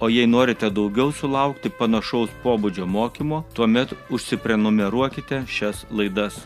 O jei norite daugiau sulaukti panašaus pobūdžio mokymo, tuomet užsiprenumeruokite šias laidas.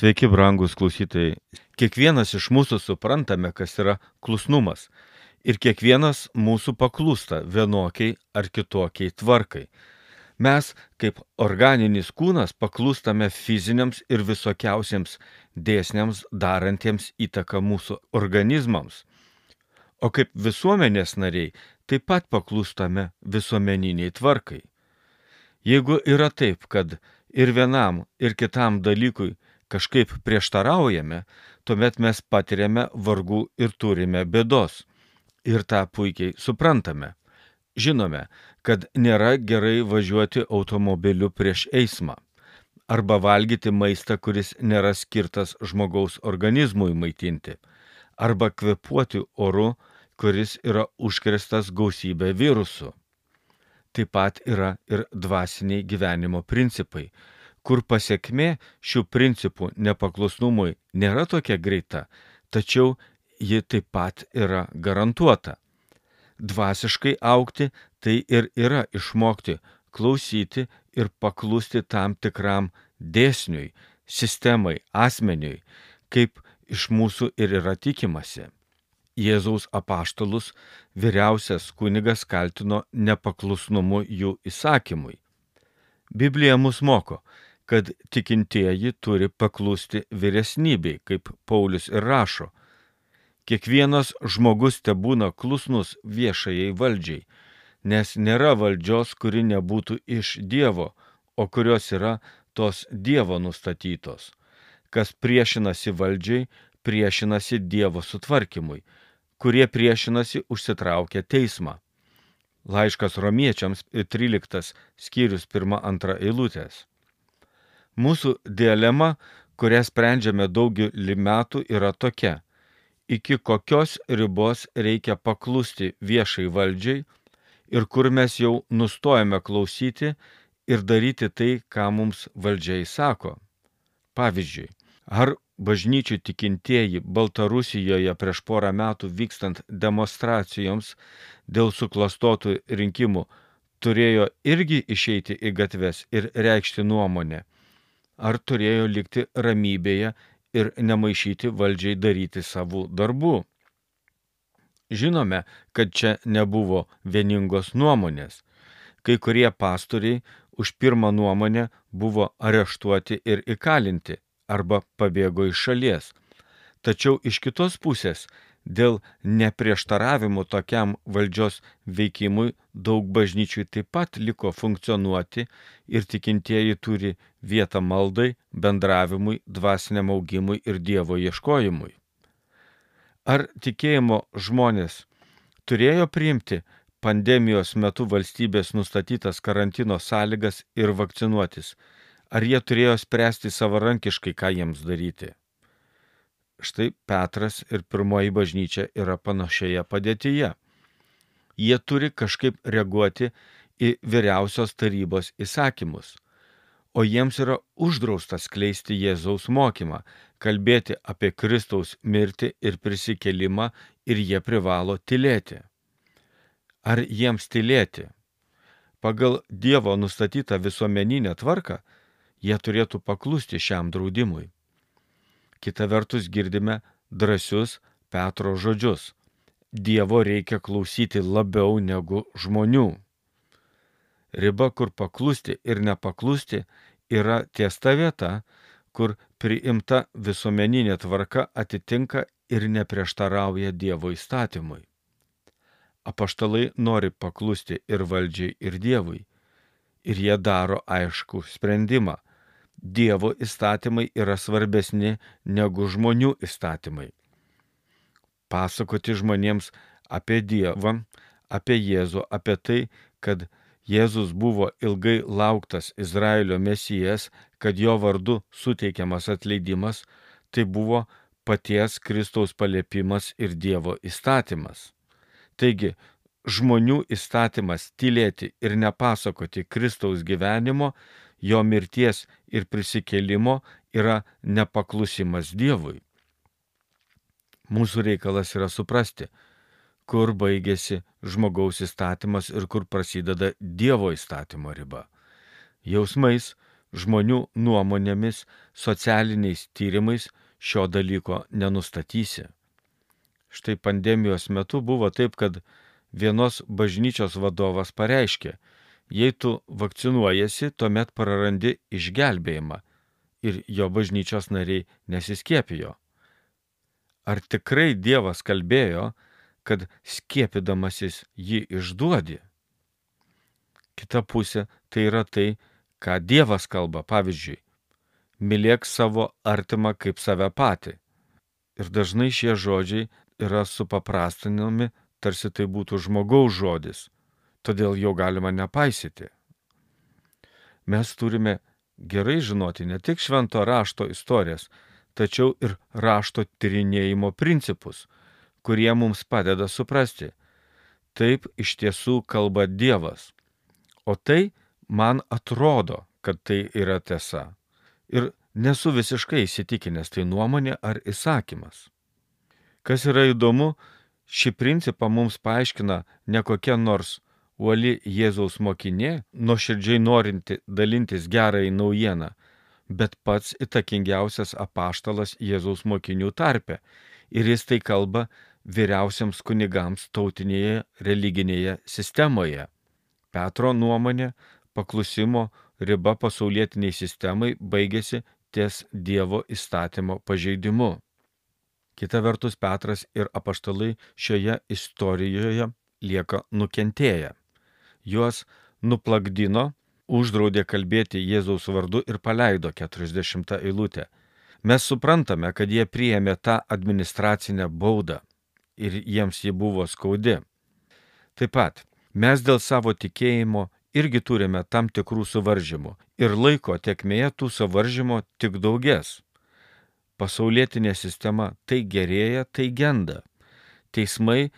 Sveiki, brangus klausytojai. Kiekvienas iš mūsų suprantame, kas yra klusnumas. Ir kiekvienas mūsų paklūsta vienokiai ar kitokiai tvarkai. Mes, kaip organinis kūnas, paklūstame fiziniams ir visokiausiems dėsniams darantiems įtaką mūsų organizmams. O kaip visuomenės nariai, taip pat paklūstame visuomeniniai tvarkai. Jeigu yra taip, kad ir vienam, ir kitam dalykui kažkaip prieštaraujame, tuomet mes patiriame vargų ir turime bėdos. Ir tą puikiai suprantame. Žinome, kad nėra gerai važiuoti automobiliu prieš eismą arba valgyti maistą, kuris nėra skirtas žmogaus organizmui maitinti, arba kvepuoti oru, kuris yra užkrestas gausybė virusų. Taip pat yra ir dvasiniai gyvenimo principai, kur pasiekmė šių principų nepaklusnumui nėra tokia greita, tačiau ji taip pat yra garantuota dvasiškai aukti, tai ir yra išmokti klausyti ir paklusti tam tikram dėsniui, sistemai, asmeniui, kaip iš mūsų ir yra tikimasi. Jėzaus apaštalus vyriausias kunigas kaltino nepaklusnumu jų įsakymui. Biblija mus moko, kad tikintieji turi paklusti vyresnybei, kaip Paulius ir rašo, Kiekvienas žmogus te būna klusnus viešajai valdžiai, nes nėra valdžios, kuri nebūtų iš Dievo, o kurios yra tos Dievo nustatytos. Kas priešinasi valdžiai, priešinasi Dievo sutvarkymui, kurie priešinasi užsitraukia teismą. Laiškas romiečiams 13 skyrius 1-2 eilutės. Mūsų dilema, kurią sprendžiame daugelį metų, yra tokia iki kokios ribos reikia paklusti viešai valdžiai ir kur mes jau nustojame klausyti ir daryti tai, ką mums valdžiai sako. Pavyzdžiui, ar bažnyčių tikintieji Baltarusijoje prieš porą metų vykstant demonstracijoms dėl suklastotų rinkimų turėjo irgi išeiti į gatves ir reikšti nuomonę, ar turėjo likti ramybėje ir nemaišyti valdžiai daryti savų darbų. Žinome, kad čia nebuvo vieningos nuomonės. Kai kurie pastoriai už pirmą nuomonę buvo areštuoti ir įkalinti arba pabėgo iš šalies. Tačiau iš kitos pusės dėl neprieštaravimų tokiam valdžios veikimui daug bažnyčių taip pat liko funkcionuoti ir tikintieji turi vietą maldai, bendravimui, dvasiniam augimui ir Dievo ieškojimui. Ar tikėjimo žmonės turėjo priimti pandemijos metu valstybės nustatytas karantino sąlygas ir vakcinuotis? Ar jie turėjo spręsti savarankiškai, ką jiems daryti? Štai Petras ir pirmoji bažnyčia yra panašioje padėtyje. Jie turi kažkaip reaguoti į vyriausios tarybos įsakymus, o jiems yra uždrausta skleisti Jėzaus mokymą, kalbėti apie Kristaus mirtį ir prisikelimą ir jie privalo tylėti. Ar jiems tylėti? Pagal Dievo nustatytą visuomeninę tvarką, jie turėtų paklusti šiam draudimui. Kita vertus girdime drąsius Petro žodžius. Dievo reikia klausyti labiau negu žmonių. Riba, kur paklusti ir nepaklusti, yra ties ta vieta, kur priimta visuomeninė tvarka atitinka ir neprieštarauja Dievo įstatymui. Apaštalai nori paklusti ir valdžiai, ir Dievui. Ir jie daro aišku sprendimą. Dievo įstatymai yra svarbesni negu žmonių įstatymai. Pasakoti žmonėms apie Dievą, apie Jėzų, apie tai, kad Jėzus buvo ilgai lauktas Izraelio mesijas, kad jo vardu suteikiamas atleidimas, tai buvo paties Kristaus paliepimas ir Dievo įstatymas. Taigi, žmonių įstatymas tylėti ir nepasakoti Kristaus gyvenimo, jo mirties ir prisikėlimo yra nepaklusimas Dievui. Mūsų reikalas yra suprasti, kur baigėsi žmogaus įstatymas ir kur prasideda Dievo įstatymo riba. Jausmais, žmonių nuomonėmis, socialiniais tyrimais šio dalyko nenustatysi. Štai pandemijos metu buvo taip, kad vienos bažnyčios vadovas pareiškė, jei tu vakcinuojasi, tuomet prarandi išgelbėjimą ir jo bažnyčios nariai nesiskiepijo. Ar tikrai Dievas kalbėjo, kad skiepydamasis jį išduodi? Kita pusė tai yra tai, ką Dievas kalba, pavyzdžiui, mylėk savo artimą kaip save patį. Ir dažnai šie žodžiai yra supaprastinami, tarsi tai būtų žmogaus žodis, todėl jo galima nepaisyti. Mes turime gerai žinoti ne tik švento rašto istorijas, tačiau ir rašto tyrinėjimo principus, kurie mums padeda suprasti. Taip iš tiesų kalba Dievas. O tai man atrodo, kad tai yra tiesa. Ir nesu visiškai įsitikinęs tai nuomonė ar įsakymas. Kas yra įdomu, šį principą mums paaiškina ne kokia nors uoli Jėzaus mokinė, nuoširdžiai norinti dalintis gerai naujieną, bet pats įtakingiausias apaštalas Jėzaus mokinių tarpe. Ir jis tai kalba vyriausiams kunigams tautinėje religinėje sistemoje. Petro nuomonė paklusimo riba pasaulietiniai sistemai baigėsi ties Dievo įstatymo pažeidimu. Kita vertus, Petras ir apaštalai šioje istorijoje lieka nukentėję. Juos nuplakdino, uždraudė kalbėti Jėzaus vardu ir paleido 40 eilutę. Mes suprantame, kad jie priėmė tą administracinę baudą ir jiems ji buvo skaudi. Taip pat mes dėl savo tikėjimo irgi turime tam tikrų suvaržymų ir laiko tekmėje tų suvaržymų tik daugės pasaulietinė sistema tai gerėja, tai genda. Teismai,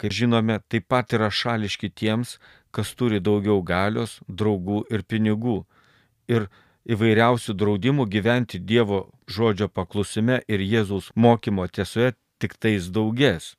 kaip žinome, taip pat yra šališki tiems, kas turi daugiau galios, draugų ir pinigų. Ir įvairiausių draudimų gyventi Dievo žodžio paklusime ir Jėzaus mokymo tiesoje tik tais daugės.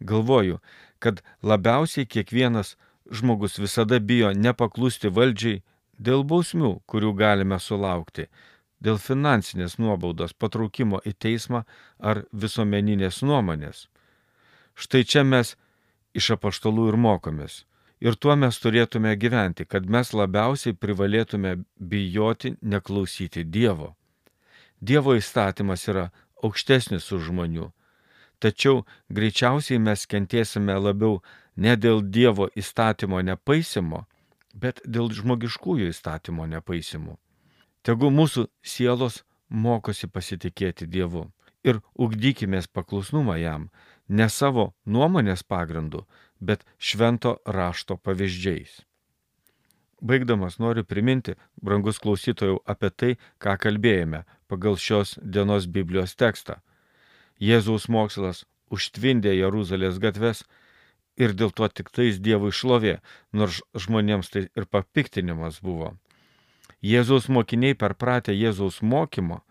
Galvoju, kad labiausiai kiekvienas žmogus visada bijo nepaklusti valdžiai dėl bausmių, kurių galime sulaukti, dėl finansinės nuobaudos patraukimo į teismą ar visuomeninės nuomonės. Štai čia mes iš apaštalų ir mokomės. Ir tuo mes turėtume gyventi, kad mes labiausiai privalėtume bijoti neklausyti Dievo. Dievo įstatymas yra aukštesnis už žmonių. Tačiau greičiausiai mes kentėsime labiau ne dėl Dievo įstatymo nepaisimo, bet dėl žmogiškųjų įstatymo nepaisimų. Tegu mūsų sielos mokosi pasitikėti Dievu ir ugdykime paklusnumą jam, ne savo nuomonės pagrindu, bet švento rašto pavyzdžiais. Baigdamas noriu priminti, brangus klausytojų, apie tai, ką kalbėjome pagal šios dienos Biblijos tekstą. Jėzaus mokslas užtvindė Jeruzalės gatves ir dėl to tik tais Dievui šlovė, nors žmonėms tai ir papiktinimas buvo. Jėzaus mokiniai perpratę Jėzaus mokymo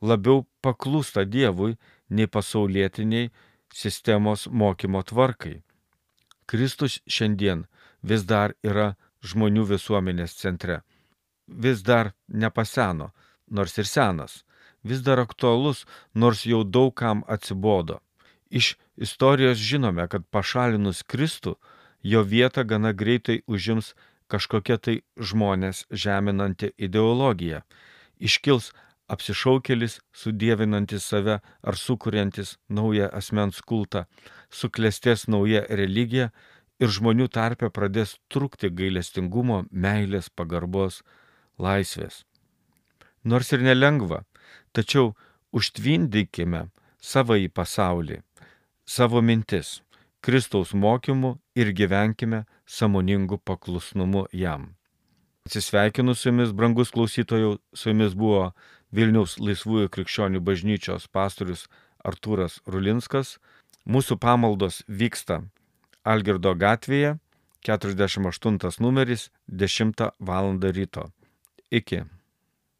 labiau paklūsta Dievui nei pasaulietiniai sistemos mokymo tvarkai. Kristus šiandien vis dar yra žmonių visuomenės centre. Vis dar nepaseno, nors ir senas. Vis dar aktualus, nors jau daugam atsibodo. Iš istorijos žinome, kad pašalinus Kristų, jo vietą gana greitai užims kažkokia tai žmonės žeminanti ideologija. Iškils apsišaukėlis, sudėvinantis save ar sukuriantis naują asmens kultą, suklestės nauja religija ir žmonių tarpe pradės trukti gailestingumo, meilės, pagarbos, laisvės. Nors ir nelengva, tačiau užtvindykime savo į pasaulį, savo mintis, Kristaus mokymu ir gyvenkime samoningu paklusnumu jam. Atsisveikinu su jumis, brangus klausytojų, su jumis buvo Vilniaus laisvųjų krikščionių bažnyčios pastorius Artūras Rulinskas. Mūsų pamaldos vyksta Algirdo gatvėje, 48 numeris, 10 val. ryto. Iki.